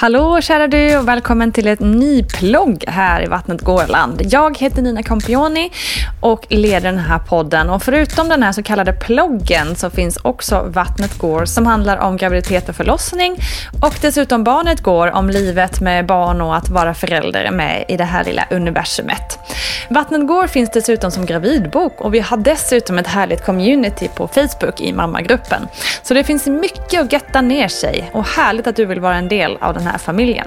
Hallå kära du och välkommen till ett ny plogg här i Vattnet Gårland. Jag heter Nina Campioni och leder den här podden. Och förutom den här så kallade ploggen så finns också Vattnet går som handlar om graviditet och förlossning. Och dessutom Barnet går om livet med barn och att vara förälder med i det här lilla universumet. Vattnet går finns dessutom som gravidbok och vi har dessutom ett härligt community på Facebook i mammagruppen. Så det finns mycket att getta ner sig och härligt att du vill vara en del av den här familjen.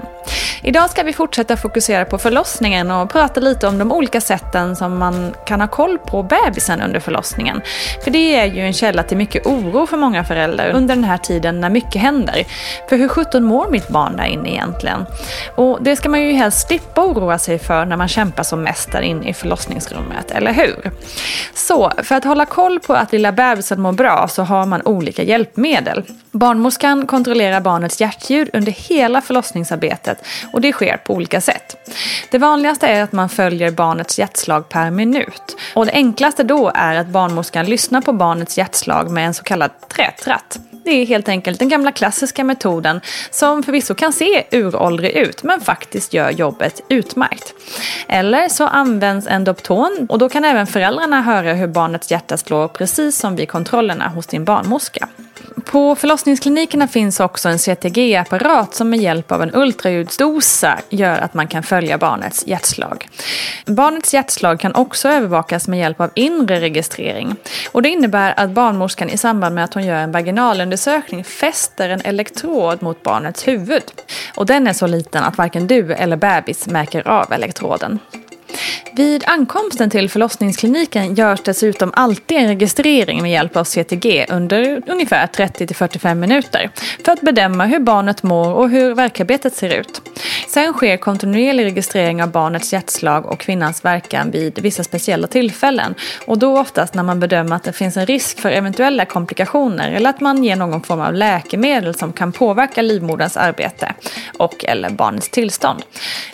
Idag ska vi fortsätta fokusera på förlossningen och prata lite om de olika sätten som man kan ha koll på bebisen under förlossningen. För det är ju en källa till mycket oro för många föräldrar under den här tiden när mycket händer. För hur 17 mår mitt barn där inne egentligen? Och det ska man ju helst slippa oroa sig för när man kämpar som mest där inne i förlossningsrummet, eller hur? Så, för att hålla koll på att lilla bebisen mår bra så har man olika hjälpmedel. Barnmorskan kontrollerar barnets hjärtljud under hela förlossningen förlossningsarbetet och det sker på olika sätt. Det vanligaste är att man följer barnets hjärtslag per minut. Och det enklaste då är att barnmorskan lyssnar på barnets hjärtslag med en så kallad trätratt. Det är helt enkelt den gamla klassiska metoden som förvisso kan se uråldrig ut men faktiskt gör jobbet utmärkt. Eller så används en Dopton och då kan även föräldrarna höra hur barnets hjärta slår precis som vid kontrollerna hos din barnmorska. På förlossningsklinikerna finns också en CTG-apparat som med hjälp av en ultraljudsdosa gör att man kan följa barnets hjärtslag. Barnets hjärtslag kan också övervakas med hjälp av inre registrering. Och det innebär att barnmorskan i samband med att hon gör en vaginalundersökning fäster en elektrod mot barnets huvud. Och den är så liten att varken du eller bebis märker av elektroden. Vid ankomsten till förlossningskliniken görs dessutom alltid en registrering med hjälp av CTG under ungefär 30-45 minuter för att bedöma hur barnet mår och hur verkarbetet ser ut. Sen sker kontinuerlig registrering av barnets hjärtslag och kvinnans verkan vid vissa speciella tillfällen och då oftast när man bedömer att det finns en risk för eventuella komplikationer eller att man ger någon form av läkemedel som kan påverka livmoderns arbete och eller barnets tillstånd.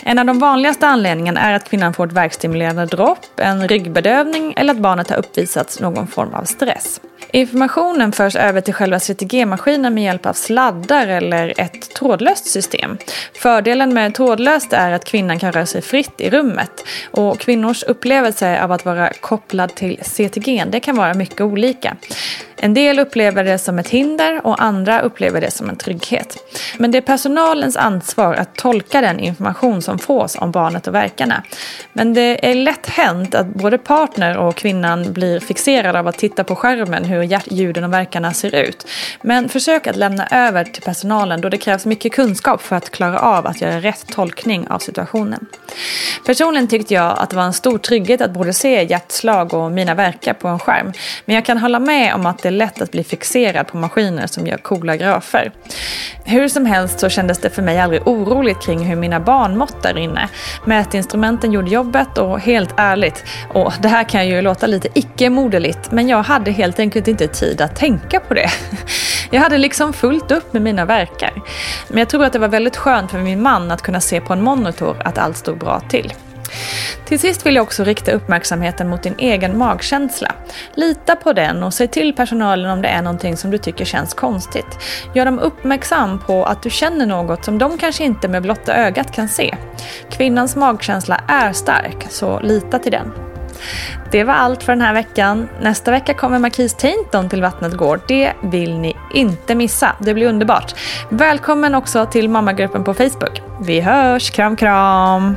En av de vanligaste anledningarna är att kvinnan får ett värkstimulerande dropp, en ryggbedövning eller att barnet har uppvisats någon form av stress. Informationen förs över till själva CTG-maskinen med hjälp av sladdar eller ett trådlöst system. Fördelen med trådlöst är att kvinnan kan röra sig fritt i rummet och kvinnors upplevelse av att vara kopplad till CTG det kan vara mycket olika. En del upplever det som ett hinder och andra upplever det som en trygghet. Men det är personalens ansvar att tolka den information som fås om barnet och verkarna. Men det är lätt hänt att både partner och kvinnan blir fixerade av att titta på skärmen hur ljuden och verkarna ser ut. Men försök att lämna över till personalen då det krävs mycket kunskap för att klara av att göra rätt tolkning av situationen. Personligen tyckte jag att det var en stor trygghet att både se hjärtslag och mina verkar på en skärm. Men jag kan hålla med om att det är lätt att bli fixerad på maskiner som gör coola grafer. Hur som helst så kändes det för mig aldrig oroligt kring hur mina barn mått där inne. Mätinstrumenten gjorde jobbet och helt ärligt, och det här kan ju låta lite icke-moderligt, men jag hade helt enkelt inte tid att tänka på det. Jag hade liksom fullt upp med mina verkar. Men jag tror att det var väldigt skönt för min man att kunna se på en monitor att allt stod bra till. Till sist vill jag också rikta uppmärksamheten mot din egen magkänsla. Lita på den och säg till personalen om det är någonting som du tycker känns konstigt. Gör dem uppmärksam på att du känner något som de kanske inte med blotta ögat kan se. Kvinnans magkänsla är stark, så lita till den. Det var allt för den här veckan. Nästa vecka kommer Marquis Tainton till Vattnet Gård. Det vill ni inte missa. Det blir underbart. Välkommen också till mammagruppen på Facebook. Vi hörs, kram kram!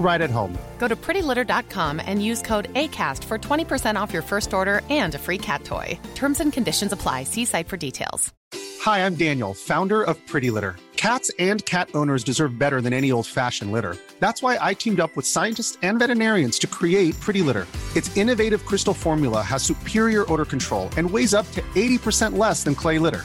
right at home. Go to prettylitter.com and use code ACAST for 20% off your first order and a free cat toy. Terms and conditions apply. See site for details. Hi, I'm Daniel, founder of Pretty Litter. Cats and cat owners deserve better than any old fashioned litter. That's why I teamed up with scientists and veterinarians to create Pretty Litter. Its innovative crystal formula has superior odor control and weighs up to 80% less than clay litter.